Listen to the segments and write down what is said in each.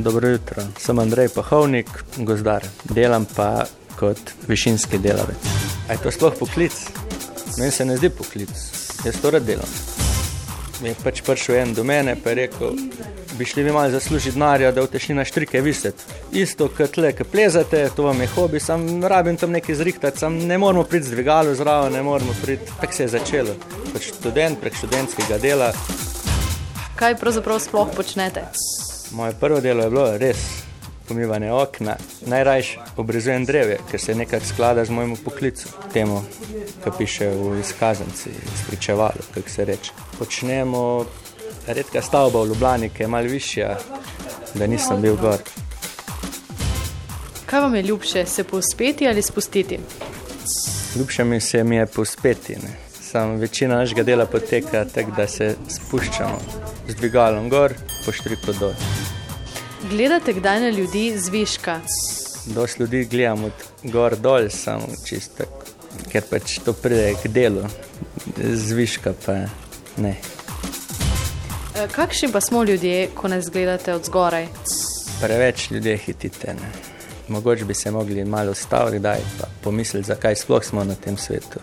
Dobro jutro, sem Andrej Pahovnik, gozdar. Delam pa kot višinski delavec. A je to sploh poklic? Meni se ne zdi poklic, jaz to rad delam. Je pač prišel en do mene in rekel, bi šli vi malo zaslužiti denarja, da boste šli na štrike viseti. Isto kot le, ki plezate, to vam je hobi, sam rabim tam nekaj zrihtati, sam ne moramo priti z dvigalo zraven, ne moramo priti. Tako se je začelo. Pač študent prek študentskega dela. Kaj pravzaprav sploh počnete? Moje prvo delo je bilo res pomivanje okna. Najrajš obrezujem drevje, ker se nekako sklada z mojim poklicem, temu, ki piše v izkaznici, spričevalo, kako se reče. Počnemo redka stavba v Ljubljani, ki je malo višja, da nisem bil gor. Kaj vam je ljubše, se povzpeti ali spustiti? Ljubše mi se mi je povzpeti. Ne. Sam večina našega dela poteka tako, da se spuščamo z dvigalom gor, po štriku dol. Gledate kdaj na ljudi z viška? Dosti ljudi gledamo od gor dol, samo čisto, ker pač to pride k delu, zviška pa ne. E, Kakšni pa smo ljudje, ko nas gledate od zgoraj? Preveč ljudi hitite. Ne. Mogoče bi se mogli malo ustaviti, kdaj pa pomisliti, zakaj sploh smo na tem svetu.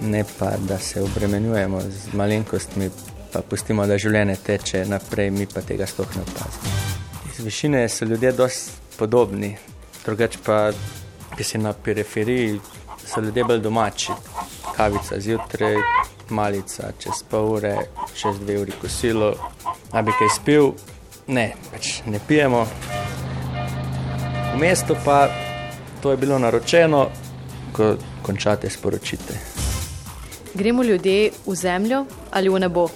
Ne pa, da se obremenjujemo z malenkostmi, pa pustimo, da življenje teče naprej, mi pa tega sploh ne opazimo. Iz višine so ljudje dosti podobni, drugače pa, ki si na periferiji, so ljudje bolj domači. Kavica zjutraj, malica čez pol ure, čez dve uri kosilo. A bi kaj spil? Ne, pač ne pijemo. V mestu pa to je bilo naročeno, ko končate sporočite. Gremo ljudje v zemljo ali v nebo?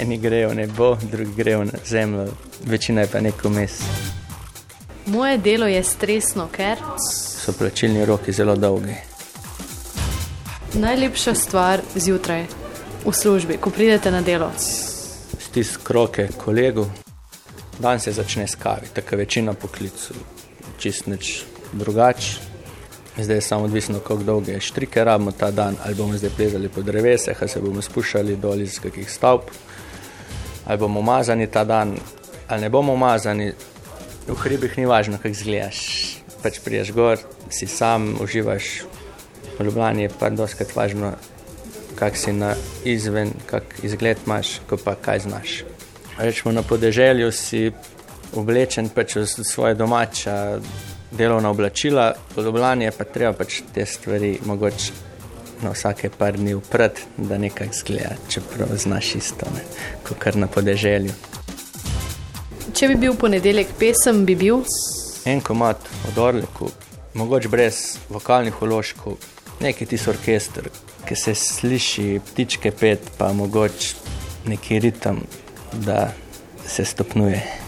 Eni grejo v nebo, drugi grejo na zemljo, večina je pa neko mes. Moje delo je stresno, ker So plačilni roki zelo dolgi. najlepša stvar zjutraj v službi, ko pridete na delo. Stisk roke kolegu, dan se začne s kavi, tako je večina poklicov, čist nič drugače. Zdaj je samo odvisno, kako dolge štrike rabimo ta dan, ali bomo zdaj plezali po drevesih, ali se bomo spuščali dol iz kakih stavb, ali bomo umazani ta dan, ali ne bomo umazani. V hribih ni važno, kako izgledaš. Pač priješ gor, si sam, uživaš. V Ljubljani je pa doskrat važno, kak si na izven, kak izgled imaš, ko pa kaj znaš. Rečemo na podeželju si oblečen pač v svoje domača delovna oblačila, v Ljubljani je pa treba pač te stvari mogoče na vsake par dni uprat, da nekaj zgleda, čeprav znaš isto, ne, kot kar na podeželju. Če bi bil ponedeljek pesem, bi bil En komat od Orleku, mogoče brez vokalnih uložkov, neki tisti orkester, ki se sliši ptičke pet, pa mogoče neki ritem, da se stopnjuje.